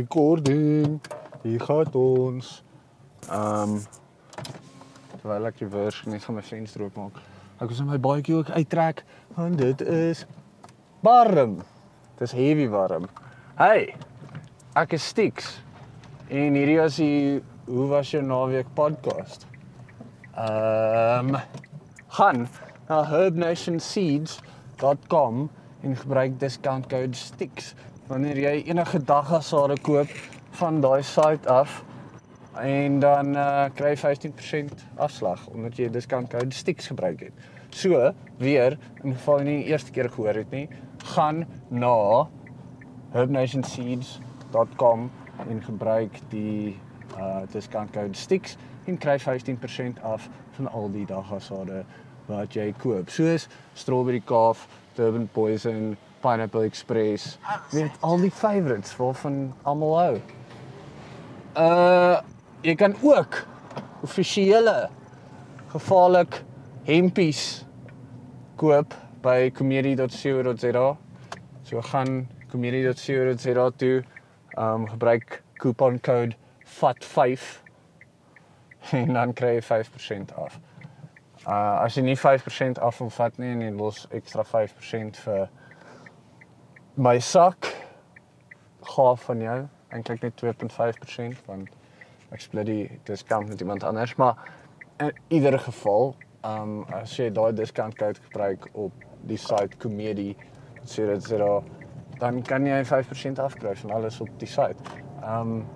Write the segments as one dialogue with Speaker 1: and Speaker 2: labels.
Speaker 1: Recording. Hier gaan ons. Ehm um, terwyl ek die vers net van my venster oop maak. Ek was in my baadjie ook uittrek want dit is warm. Dit is heavy warm. Hey. Ek is Stix. En hierdie is die Hoe was jou naweek podcast. Ehm um, gaan na herbnationseeds.com en gebruik discount code STIX wanneer jy enige daggasade koop van daai site af en dan uh, kry jy 15% afslag omdat jy discount code STIX gebruik het. So, weer, in geval jy nie die eerste keer gehoor het nie, gaan na herbnationseeds.com en gebruik die uh discount code STIX en kry 15% af van al die daggasade wat jy koop. Soos strawberry calf, Durban Poison, Pineapple Express. Weet al die favorites waarvan almal hou. Uh jy kan ook offisiële gevaarlik hempies koop by comedy.co.za. So gaan comedy.co.za toe. Um gebruik coupon code FAT5 en dan kry jy 5% af. Uh as jy nie 5% af wil vat nie en jy los ekstra 5% vir my sak gaaf van jou, eintlik net 2.5% want ek split die discount met iemand anders, maar in ieder geval, um as jy daai discount code gebruik op die site comedy sê dit sê daar dan kan jy 5% afkry van alles op die site. Um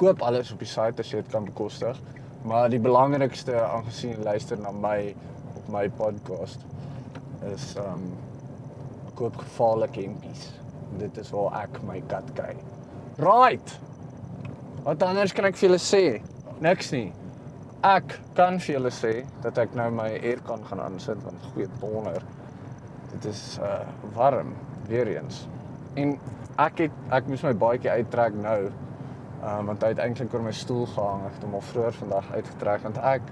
Speaker 1: koop alles op die site as jy dit kan bekostig. Maar die belangrikste aangesien luister na my op my podcast is um koop gevaarlike hempies. Dit is waar ek my kat kry. Right. Wat anders kan ek vir julle sê? Niks nie. Ek kan vir julle sê dat ek nou my aircon gaan aansit want goeie donder. Dit is uh warm weer eens. En ek het ek moes my baadjie uittrek nou Um, want hy het eintlik oor my stoel gehang. Ek het hom al vroeër vandag uitgetrek want ek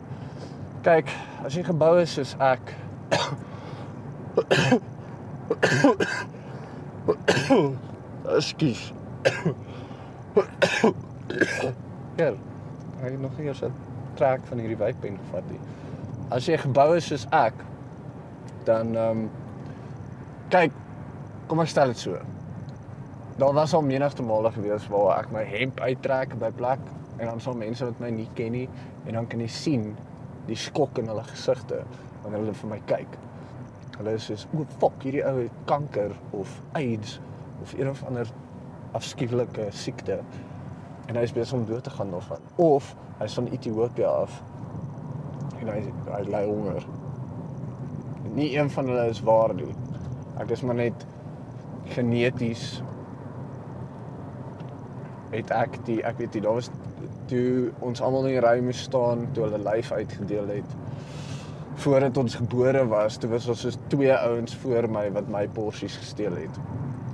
Speaker 1: kyk, as jy gebou is soos ek Ekskuus. Ja. Hy het nog eers 'n trek van hierdie wypen gevat nie. As jy gebou is soos ek, dan ehm um, kyk, kom ek stel dit so daar was al menigte male gewees waar ek my hemp uittrek by plek en dan sal mense wat my nie ken nie en dan kan jy sien die skok in hulle gesigte wanneer hulle vir my kyk. Hulle is soos, "O, fuck, hierdie ou het kanker of AIDS of een of ander afskuwelike siekte." En hy is besig om dood te gaan daarvan. Of hy's van Ethiopië af en hy hy ly honger. Nie een van hulle is waar nie. Ek is maar net geneties het ek die ek weet nie daar was toe ons almal in die ry moes staan toe hulle lyf uitgedeel het voordat ons gebore was toe was ons soos twee ouens voor my wat my porsies gesteel het.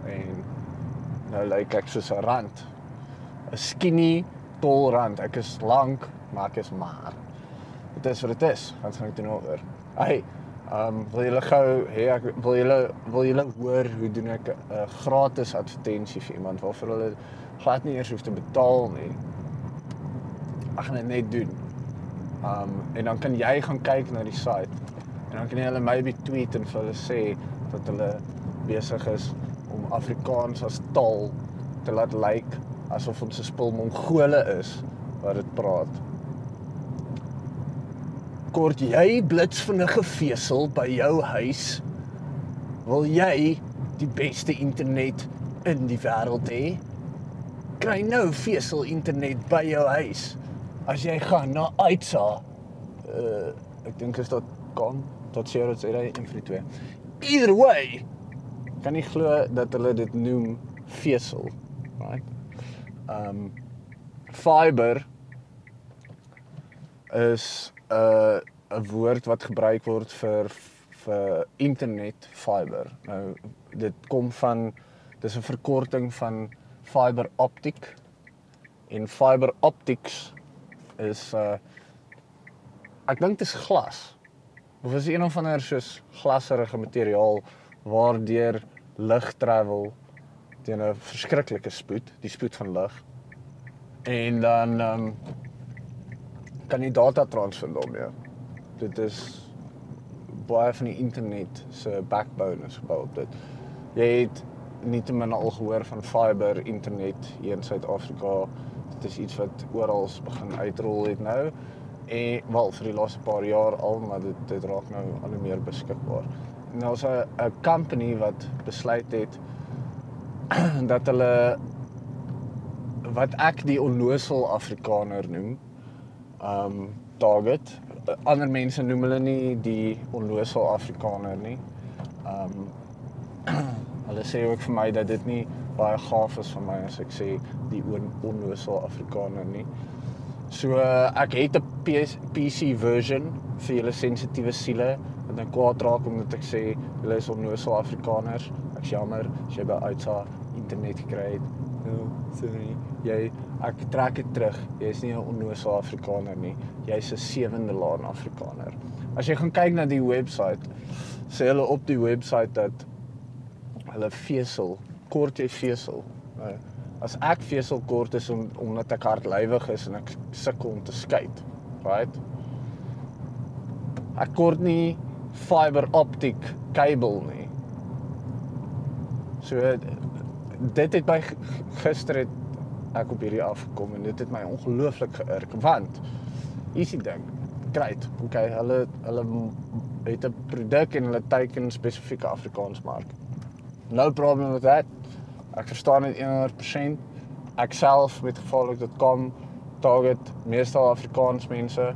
Speaker 1: En nou lyk ek soos 'n rand. 'n skinny tol rand. Ek is lank maar ek is maar. Dit is wat dit is. Wat gaan ek doen oor hey Um wil julle gou hê ek wil julle wil julle hoor hoe doen ek 'n uh, gratis advertensie vir iemand waarvoor hulle glad nie eers hoef te betaal nie. Ek gaan dit net doen. Um en dan kan jy gaan kyk na die site en dan kan jy hulle maybe tweet en vir hulle sê dat hulle besig is om Afrikaans as taal te laat lyk like, asof ons 'n spul Mongole is wat dit praat. Kort jy blits van 'n gefesel by jou huis? Wil jy die beste internet in die wêreld hê? kry nou vesel internet by jou huis as jy gaan na Aitsa. Uh ek dink is dit kan tot sê dit sê hy in vir 2. Either way kan nie glo dat hulle dit noem vesel. Right? Um fiber is 'n uh, 'n woord wat gebruik word vir vir internet fiber. Nou dit kom van dis 'n verkorting van fiber optic en fiber optics is uh ek dink dit is glas of is een of ander soos glasserige materiaal waardeur lig travel teen 'n verskriklike spoed, die spoed van lig. En dan um, kan jy data transfer daarmee. Dit is baie van die internet se backbone is gebou op dit. Jy het nie te min al gehoor van fiber internet hier in Suid-Afrika. Dit is iets wat oral begin uitrol het nou en wel vir die laaste paar jaar al, maar dit dit raak nou al hoe meer beskikbaar. Nou 'n 'n company wat besluit het dat hulle wat ek die onnosel Afrikaner noem, um target. Ander mense noem hulle nie die onnosel Afrikaner nie. Um hulle sê ook vir my dat dit nie baie gaaf is vir my as ek sê die on onnosel Afrikaner nie. So ek het 'n PC version vir julle sensitiewe siele wat dan kwaad raak omdat ek sê julle is onnosel Afrikaners. Ek jammer as jy by uitsa internet gekry het. Nou, sorry. Jy ek trek dit terug. Jy is nie 'n onnosel Afrikaner nie. Jy's 'n sewende laan Afrikaner. As jy gaan kyk na die webwerf, sê hulle op die webwerf dat hulle vesel, kort jy vesel. Nou, as ek vesel kort is om omdat ek hardlywig is en ek sukkel om te skei. Right? Ek kort nie fiber optic kabel nie. So dit het by gister het ek op hierdie afgekom en dit het my ongelooflik geïrk want easy ding. Great. Okay, hulle hulle het 'n produk en hulle teiken spesifieke Afrikaans mark. No problem with that. Ek verstaan dit 100%. Ek self met gevaarlik.com target meestal Afrikaans mense.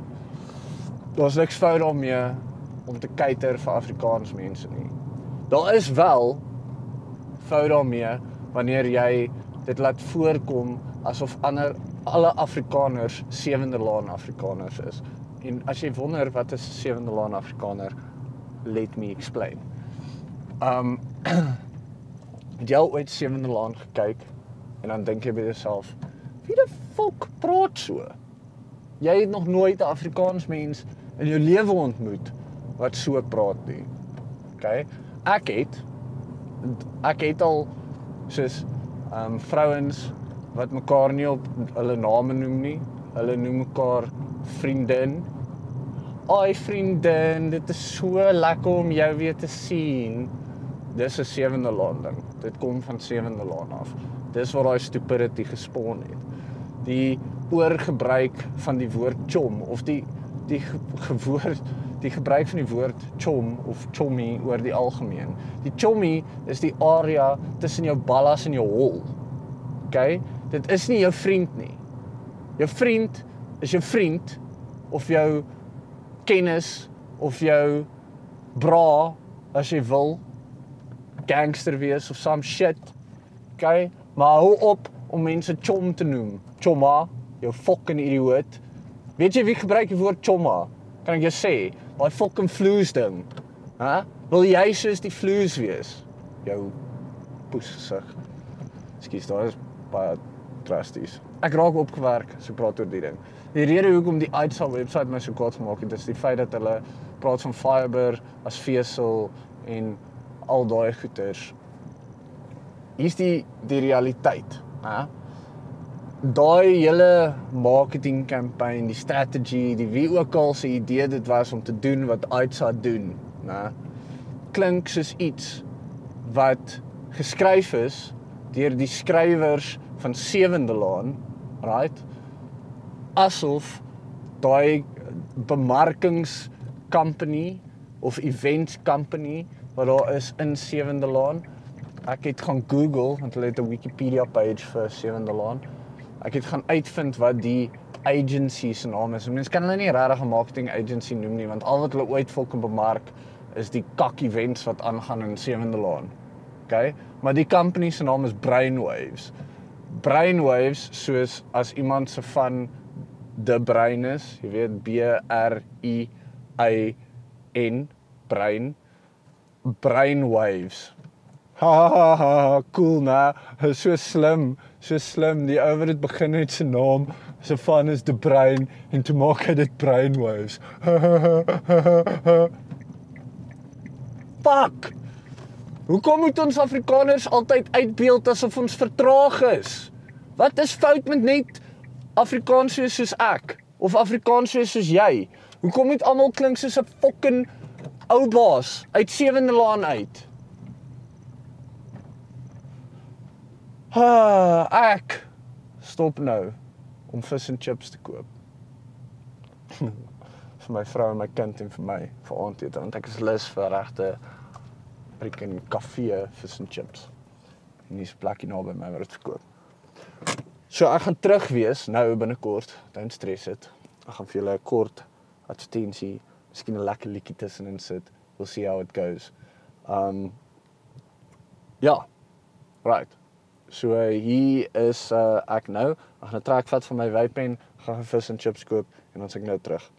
Speaker 1: Daar's niks fout daarmee om te kyker vir Afrikaans mense nie. Daar is wel fout daarmee wanneer jy dit laat voorkom asof ander alle Afrikaners sewende laan Afrikaners is. En as jy wonder wat is 'n sewende laan Afrikaner, let me explain. Um het jy ooit sewende laan gekyk en dan dink jy by jouself, wie die fok praat so? Jy het nog nooit 'n Afrikaans mens in jou lewe ontmoet wat so praat nie. OK? Ek het ek het al soos ehm um, vrouens wat mekaar nie op hulle name noem nie. Hulle noem mekaar vriendin. Ai vriendin, dit is so lekker om jou weer te sien. Dis 'n sewende laan ding. Dit kom van sewende laan af. Dis waar daai stupidity gespawn het. Die oorgebruik van die woord chom of die die gewoord die gebruik van die woord chom of chommy oor die algemeen. Die chommy is die area tussen jou ballas en jou hol. OK? Dit is nie jou vriend nie. Jou vriend is jou vriend of jou kennis of jou bra as jy wil gangster wees of some shit. OK? Maar hou op om mense chom te noem. Chomma, jou fucking idioot. Weet jy wie gebruik die woord chomma? Kan ek jou sê? Daai fucking vloes ding. Hæ? Wil jy soos die vloes wees? Jou poesgesig. Ekskuus, daar is baie drasties. Ek raak opgewerk as so ek praat oor die ding. Die rede hoekom die Uitsa webwerf my so kwaad gemaak het, is die feit dat hulle praat van fiber as vesel en al daai goeters. Hier's die die realiteit, hè? Daai hele marketing kampanje, die strategie, die wie ook al se idee dit was om te doen wat Uitsa doen, né? Klink soos iets wat geskryf is deur die skrywers van Sewende Laan, right? Asof daai bemarkings company of events company wat daar is in Sewende Laan. Ek het gaan Google want hulle het 'n Wikipedia page vir Sewende Laan. Ek het gaan uitvind wat die agency se naam is. Mense kan hulle nie regtig 'n marketing agency noem nie want al wat hulle ooit volk kan bemark is die kak events wat aangaan in Sewende Laan. OK? Maar die company se naam is Brainwaves. Brainwaves soos as iemand se van the brain is, jy weet B R I A N brain brainwaves. Ha ha ha, cool na. So slim, so slim. Die ou wat dit begin het se naam, se van is the brain en toe maak hy dit brainwaves. Fuck. Hoekom moet ons Afrikaners altyd uitbeeld asof ons vertraag is? Wat is fout met net Afrikaans soos, ek of Afrikaans soos jy? Hoekom moet almal klink soos 'n fucking ou baas uit Sewende Laan uit? Ha, ek stop nou om vis en chips te koop. vir my vrou en my kind en vir my vir aandete want ek is lus vir regte freaking kafee vis en chips. En dis plekkie naby my waar dit verkoop. So ek gaan terug wees nou binnekort. Don't stress dit. Ek gaan vir julle 'n kort advertensie, miskien 'n lekker liedjie tussenin sit. We'll see how it goes. Um Ja. Right. So hier is uh, ek nou. Ek gaan 'n trek vat van my wypen, gaan vis en chips koop en dan se ek nou terug.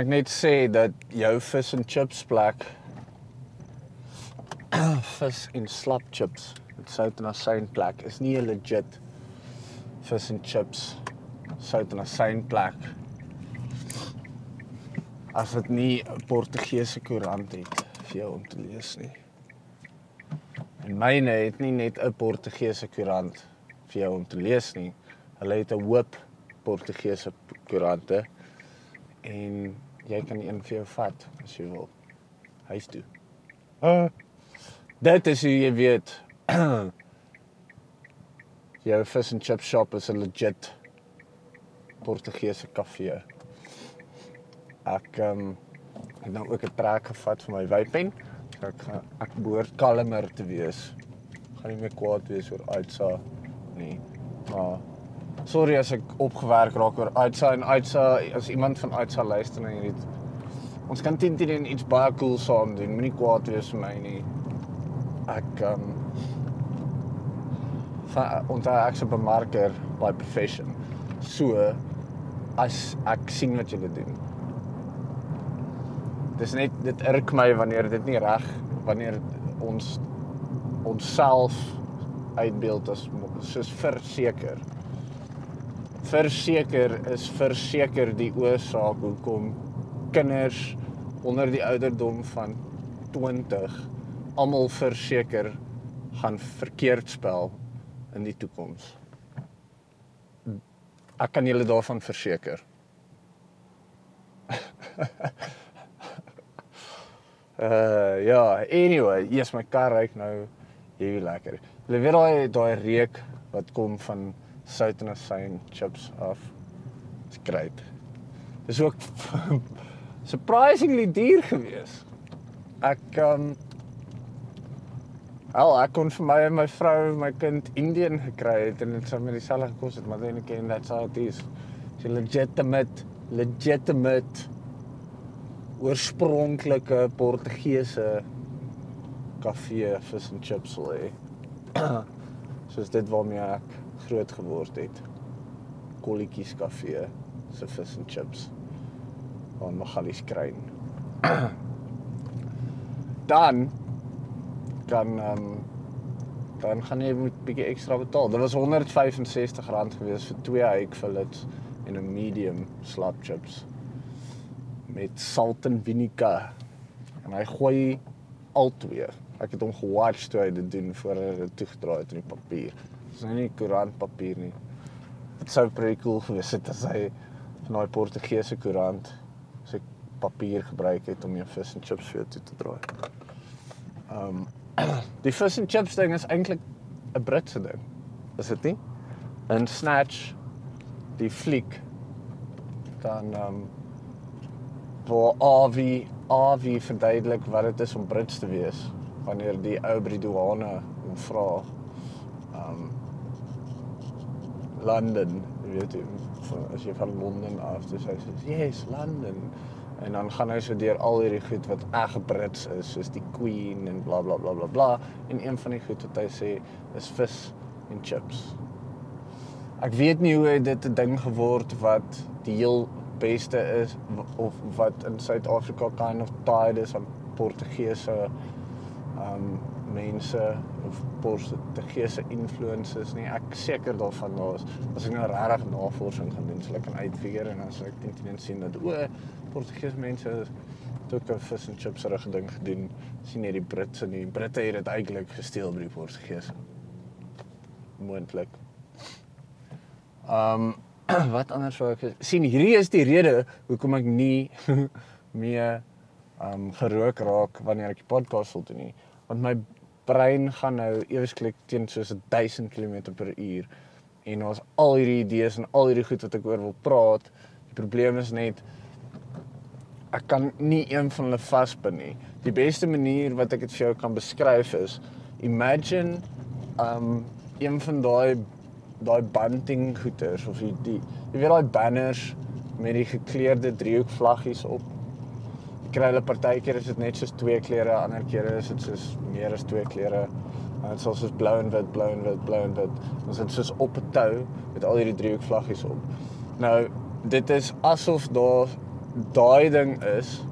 Speaker 1: Ek net sê dat jou vis en chips plek vis en slap chips met sout en asyn plek is nie 'n legit vis en chips sout en asyn plek as dit nie 'n Portugese koerant het vir jou om te lees nie. En myne het nie net 'n Portugese koerant vir jou om te lees nie. Hulle het 'n hoop Portugese koerante en jy kan een vir jou vat as jy wil. Huis toe. Uh, dit is hoe jy weet jou fish and chip shop is 'n legit Portugese kafee. Ek um, het nou ook 'n trek gevat vir my wypen. So ek gaan ek behoort kalmer te wees. Gaan nie meer kwaad wees oor Aitsa nie. Maar sorry as ek opgewerk raak oor Aitsa en Aitsa as iemand van Aitsa luister na hierdie Ons kan teen teen iets baie cool saam doen. Moenie kwaad wees vir my nie. Ek ehm um, onthou ek's 'n bemarker by profession. So as ek sien wat julle doen. Dis net dit irk my wanneer dit nie reg wanneer ons onsself uitbeeld as soos verseker. Verseker is verseker die oorsaak hoekom kinders onder die ouderdom van 20 almal verseker gaan verkeerd spel in die toekoms. Ek kan julle daarvan verseker. uh ja, anyway, eers my kar ry nou heavy lekker. Hulle weet daai daai reuk wat kom van sout en asyn chips af. Dis great. Dis ook surprisingly duur gewees. Ek um Al ek kon vir my en my vrou en my kind Indian gekry het en dit sou met dieselfde gekos het, maar dan ek en that's how it is. It's legitimate legitimate oorspronklike Portugese kafee vis en chips hê. Soos dit waarmee ek groot geword het. Kolletjies kafee se vis en chips aan Magalies kruin. dan kan ehm um, dan gaan jy moet bietjie ekstra betaal. Dit was R165 gewees vir twee hake fillets en 'n medium slap chips met salt en vinegar. En hy gooi al twee. Ek het hom gewatch toe hy dit doen voor hy dit toegedraai het in die papier. Dis nou nie koerantpapier nie. Dit sou pretty cool gewees het as hy van daai Portugese koerant ek papier gebruik het om jou vis en chips vir toe te draai. Ehm um, die vis en chips ding is eintlik 'n Britse ding. Is dit nie? In Snatch die fliek dan ehm um, waar Avi Avi verduidelik wat dit is om Brits te wees wanneer die ou by die douane hom vra ehm um, London, jy weet jy, van, as jy van Londen af, dis hy sê, "Yes, London." En dan gaan hy so deur al hierdie goed wat reg Brits is, soos die Queen en bla bla bla bla bla. En een van die goed wat hy sê is vis en chips. Ek weet nie hoe dit 'n ding geword wat die heel beste is of wat in Suid-Afrika kind of tied is aan Portugese um mense of Portugese influences nie. Ek seker daarvan daar's as ek nou regtig navorsing gaan doen, sal ek kan uitfigure en as ek teen sien dat o Portugese mense ook 'n vis en chips reg ding gedoen, sien net die Britse nie. Britte het dit eintlik gesteel by die Portugese. Moontlik. Um wat anders wou ek sien hierdie is die rede hoekom ek nie meer um gerook raak wanneer ek die podcast wil doen nie want my brein gaan nou ewesklik teen soos 1000 km per uur. En ons al hierdie idees en al hierdie goed wat ek oor wil praat. Die probleem is net ek kan nie een van hulle vasbin nie. Die beste manier wat ek dit vir jou kan beskryf is imagine um een van daai daai bunting goeters of die, jy weet daai banners met die gekleurde driehoekvlaggies op. Kry hulle partykeer is dit net soos twee kleure, ander kere is dit soos meer as twee kleure. En dit sal soos blou en wit, blou en wit, blou en wit. Ons het soos op 'n tou met al hierdie driehoekvlaggies op. Nou, dit is asof daar daai ding is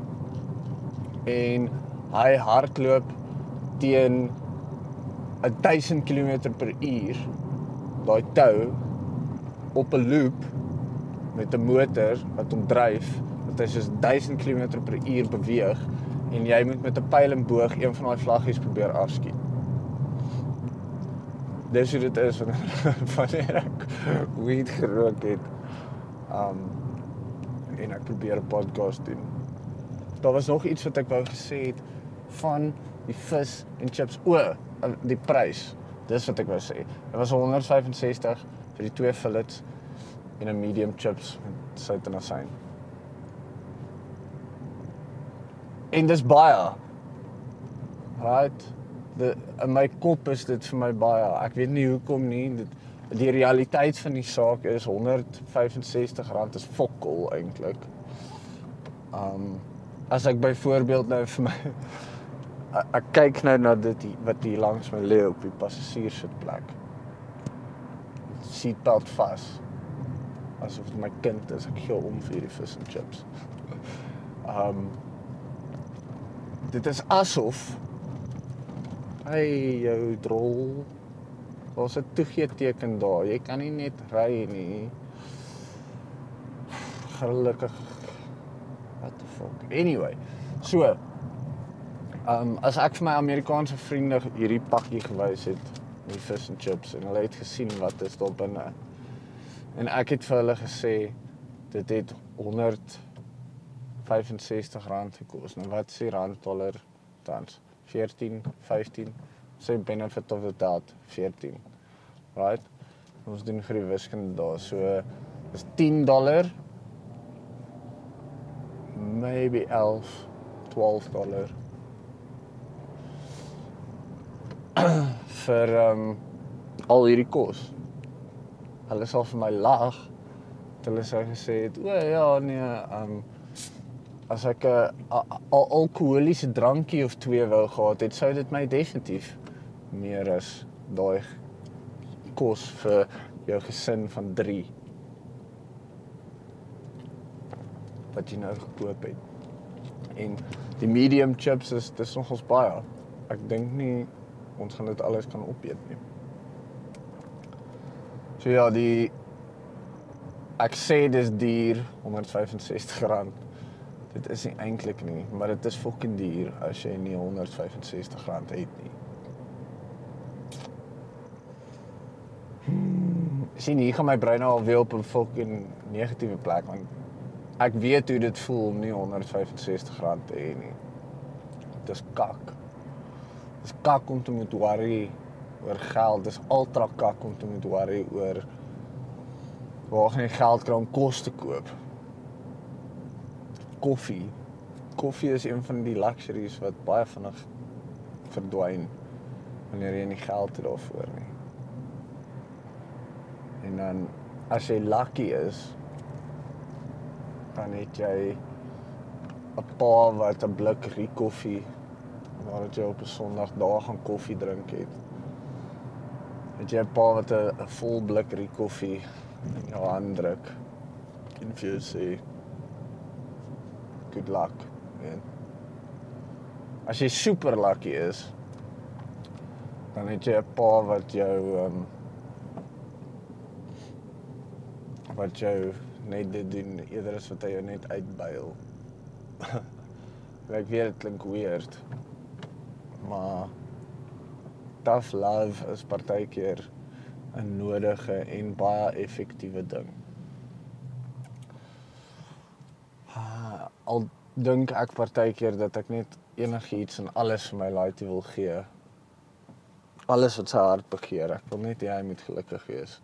Speaker 1: en hy hardloop teen 1000 km per uur daai tou op 'n loop met 'n motor wat hom dryf hy soos 1000 km per uur beweeg en jy moet met 'n pyl en boog een van daai vlaggies probeer afskiet. Dis hoe dit is wanneer wanneer ek weed gerook het. Um en ek probeer 'n podcast doen. Daar was nog iets wat ek wou gesê het van die vis en chips. O, die prys. Dis wat ek wou sê. Dit was 165 vir die twee fillets en 'n medium chips met sout en asyn. En dis baie. Right? De in my kop is dit vir my baie. Ek weet nie hoekom nie. Dit die realiteit van die saak is R165 is fokol eintlik. Um as ek byvoorbeeld nou vir my ek, kyk nou na dit wat hier langs my lê op die passasierssitplek. Seatbelt vas. Asof dit my kind is. Ek gee om vir hierdie vis en chips. Um dit is asof hy jou drol Daar's 'n toegee teken daar. Jy kan nie net ry nie. Gelukkig what the fuck. Anyway, so um, as ek vir my Amerikaanse vriende hierdie pakkie gewys het, die fish and chips en hulle het gesien wat is daar binne. En ek het vir hulle gesê dit het 165 rand gekos. Nou wat sê rand dollar tans? 14, 15 sê benefit of the doubt 14. Right? Ons doen vir die wiskunde daar. So is 10 dollar maybe 11 12 dollar vir ehm um, al hierdie kos. Hulle sal vir my lag. Hulle sou gesê het, "O ja, nee, ehm um, as ek 'n al alkoholiese drankie of twee wou gehad het, sou dit my definitief meer as daai kos vir jou gesin van 3 wat jy nou gekoop het. En die medium chips is dis nogals baie. Ek dink nie ons gaan dit alles kan opeet nie. So ja, die ek sê dis duur, R165. Dit is nie eintlik nie, maar dit is fucking duur as jy nie R165 het nie. Hmm, sien hier gaan my brein nou al weer op 'n fucking negatiewe plek want ek weet hoe dit voel om nie 165 rand te hê nie. Dis kak. Dis kak om te moet worry oor geld. Dis ultra kak om te moet worry oor waar gaan jy geld kry om kos te koop. Koffie. Koffie is een van die luxuries wat baie vinnig verdwyn wanneer jy nie geld het daarvoor nie. En dan as jy lucky is, dan het jy 'n pa wat 'n blik rie koffie nadat jy op 'n Sondag daar gaan koffie drink het. Het jy 'n pa wat 'n vol blik rie koffie in jou hand druk en vir jou sê good luck. En as jy super lucky is, dan het jy 'n pa wat jou ehm um, wat jou net dit doen eerder as wat hy jou net uitbuil. ek weet dit klink weird. Maar tough love is partykeer 'n nodige en baie effektiewe ding. Ah, al dink ek partykeer dat ek net enigiets en alles vir my laaitie wil gee. Alles wat sy hart begeer. Ek wil net hê hy moet gelukkig wees.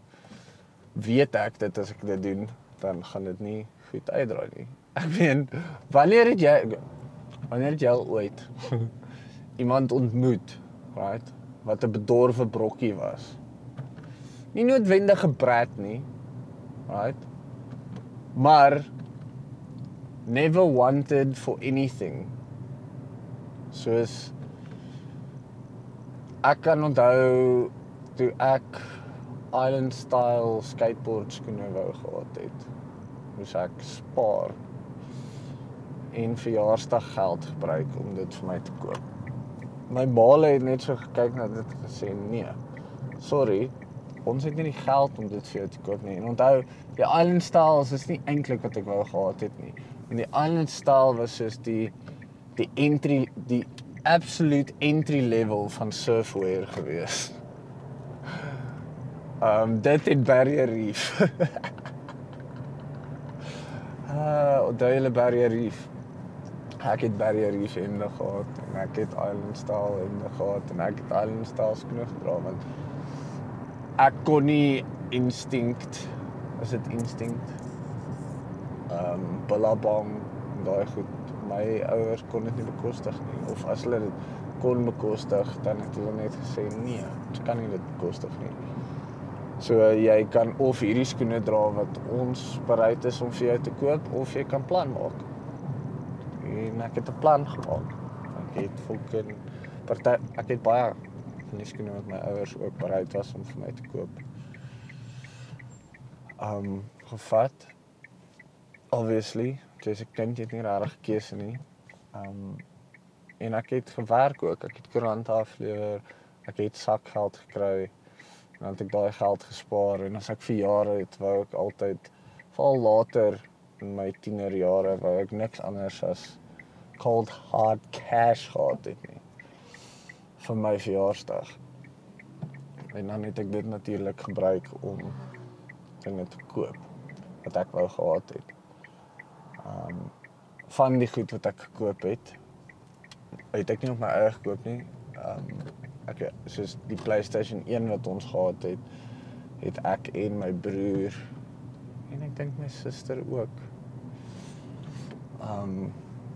Speaker 1: Weet ek dat as ek dit doen, dan gaan dit nie goed uitdraai nie. Ek meen, wanneer het jy wanneer het jy ooit iemand ontmoet, right, wat 'n bedorwe brokkie was? Nie noodwendig gebrat nie, right? Maar never wanted for anything. Soos ek kan onthou toe ek island style skateboard skoene wou gehad het. Moes ek spaar en verjaarsdag geld gebruik om dit vir my te koop. My maale het net so gekyk na dit gesê nee. Sorry, ons het nie die geld om dit vir jou te koop nie. En onthou, die island styles is nie eintlik wat ek wou gehad het nie. En die island style was soos die die entry die absolute entry level van surfwear gewees. Ehm um, dit het Barrier Reef. Uh, Oudtshoorn Barrier Reef. Ek het Barrier Reef in die gehad en ek het Island Style in die gehad en ek het Island Style skoene gedra want ek kon nie instinct is dit instinct ehm um, Billabong daai goed my ouers kon dit nie bekostig nie of as hulle dit kon bekostig dan het hulle net gesê nee, ons kan nie dit bekostig nie. So jy kan of hierdie skoene dra wat ons bereid is om vir jou te koop of jy kan plan maak. En ek het 'n plan gemaak. Ek het fucking party ek het baie van die skoene wat my ouers ook bereid was om vir my te koop. Um gevat. Obviously, jy's 'n kind, jy het nie regtig keuse nie. Um en ek het gewerk ook. Ek het koerante aflewer. Ek het sakgeld gekry dan het ek daai geld gespaar en as ek vir jare het wou ek altyd val later in my tienerjare wou ek niks anders as cold hard cash gehad het nie vir my verjaarsdag. En dan het ek dit natuurlik gebruik om dinge te koop wat ek wou gehad het. Um van die goed wat ek gekoop het, het ek nie op my eie gekoop nie. Um ek soos die PlayStation 1 wat ons gehad het, het ek en my broer en ek dink my suster ook. Um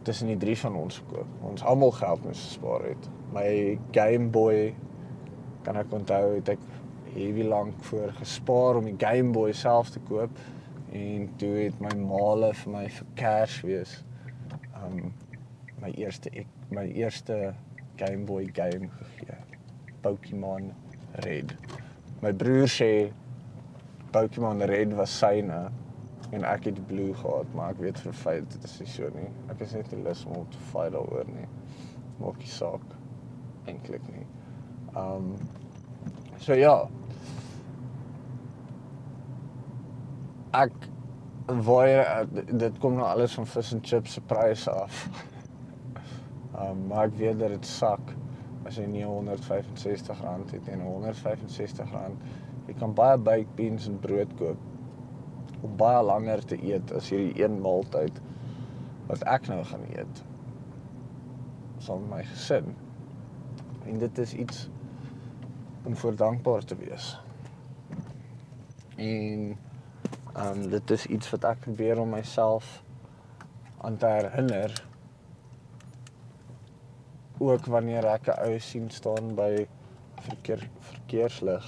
Speaker 1: tussen die drie van ons gekoop. Ons almal geld moes spaar het. My Game Boy kan ek onthou het ek heavy lank voor gespaar om die Game Boy self te koop en toe het my maale vir my vir Kers wees. Um my eerste ek my eerste Game Boy game gegee. Pokémon Red. My broer sê Pokémon Red was syne en ek het Blue gehad, maar ek weet vir feit dit is so nie. Ek is net lus om te fight daaroor nie. Maak nie saak eintlik nie. Um so ja. Ek waar dit kom nou alles van fish and chips se pryse af. um maar ek weet dat dit sak as jy nie 165 rand het en 165 rand jy kan baie baked beans en brood koop om baie langer te eet as hierdie een maaltyd wat ek nou gaan eet saam met my gesin. En dit is iets om voor dankbaar te wees. En ehm um, dit is iets wat ek probeer om myself aan te herinner ook wanneer ek 'n ou sien staan by verkeer verkeerslig.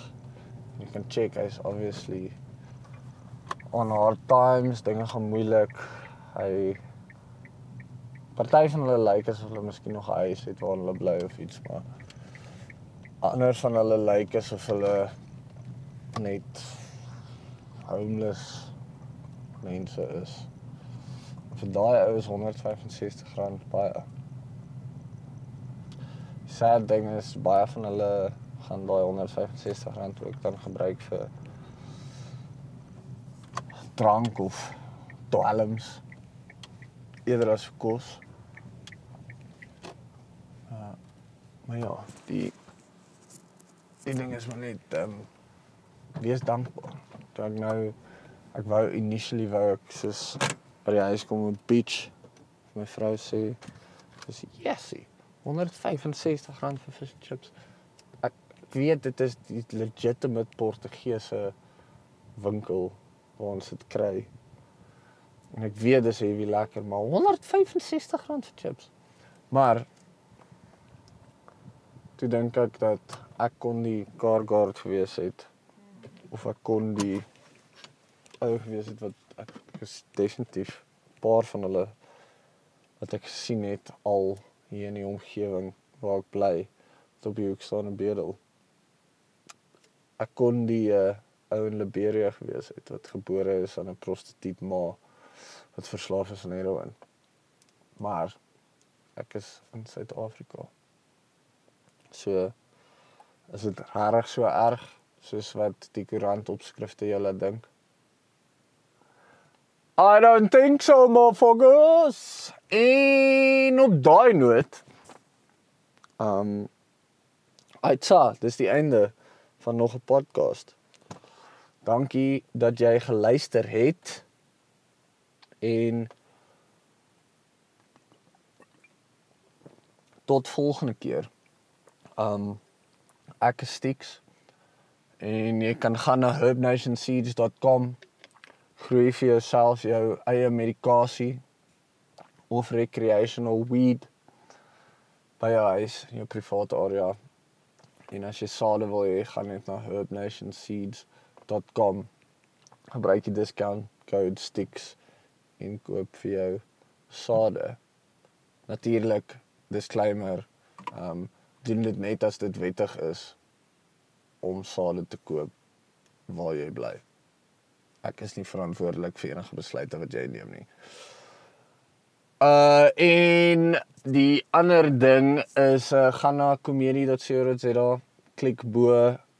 Speaker 1: Jy kan check hy's obviously on hard times, dinge gaan moeilik. Hy party van hulle lyk asof hulle miskien nog 'n huis het waar hulle bly of iets, maar ander van hulle lyk asof hulle net homeless mense is. Vir daai ou is R165 baie. Sad ding is baie van hulle gaan daai R165 ook dan gebruik vir drank of dwelms eerder as kos. Uh, maar ja, die die ding is maar net ehm um, wees dankbaar. Toe ek nou ek wou initially wou ek soos by die huis kom op beach my vrou sê dis yesie 165 rand vir fish and chips. Ek weet dit is die legitimate Portugese winkel waar ons dit kry. En ek weet dis heavy lekker, maar 165 rand vir chips. Maar toe dink ek dat ek kon die car guard gewees het of ek kon die ou gewees het wat ek is definitief paar van hulle wat ek gesien het al hier in die omgewing waar ek bly op die hoek staan in Bedel. Ek kon die uh, ou in Liberia gewees het wat gebore is aan 'n prostituut ma wat verslaaf is aan heroin. Maar ek is in Suid-Afrika. So is dit regtig so erg soos wat die koerant opskrifte julle dink? I don't think so, motherfuckers. En op daai noot um Aitsa, dis die einde van nog 'n podcast. Dankie dat jy geluister het. En tot volgende keer. Um ek is Stix en jy kan gaan na herbnationseeds.com groei vir jouself jou eie medikasie of recreational weed by jou huis in jou private area. En as jy sade wil hê, gaan net na herbnationseeds.com. Gebruik die discount code STIX en koop vir jou sade. Natuurlik disclaimer, ehm um, doen dit net as dit wettig is om sade te koop waar jy bly. Ek is nie verantwoordelik vir enige besluite wat jy neem nie. Uh en die ander ding is uh, gaan na comedy.co.za, klik bo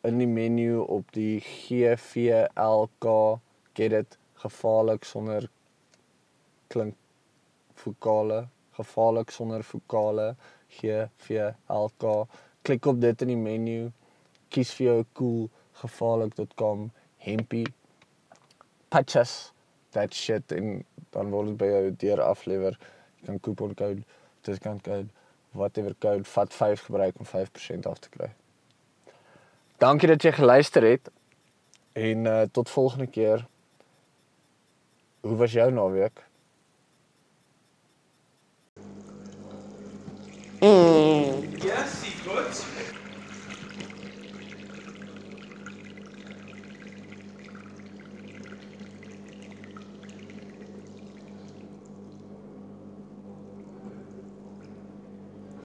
Speaker 1: in die menu op die GVLK get it gevaarlik sonder klink vokale, gevaarlik sonder vokale GVLK. Klik op dit in die menu. Kies vir jou cool gevaarlik.com hempie patches that shit en dan word dit by jou deur aflewer. Jy kan coupon code, discount code, whatever code vat 5 gebruik om 5% af te kry. Dankie dat jy geluister het en uh, tot volgende keer. Hoe was jou naweek?
Speaker 2: Yes, he could.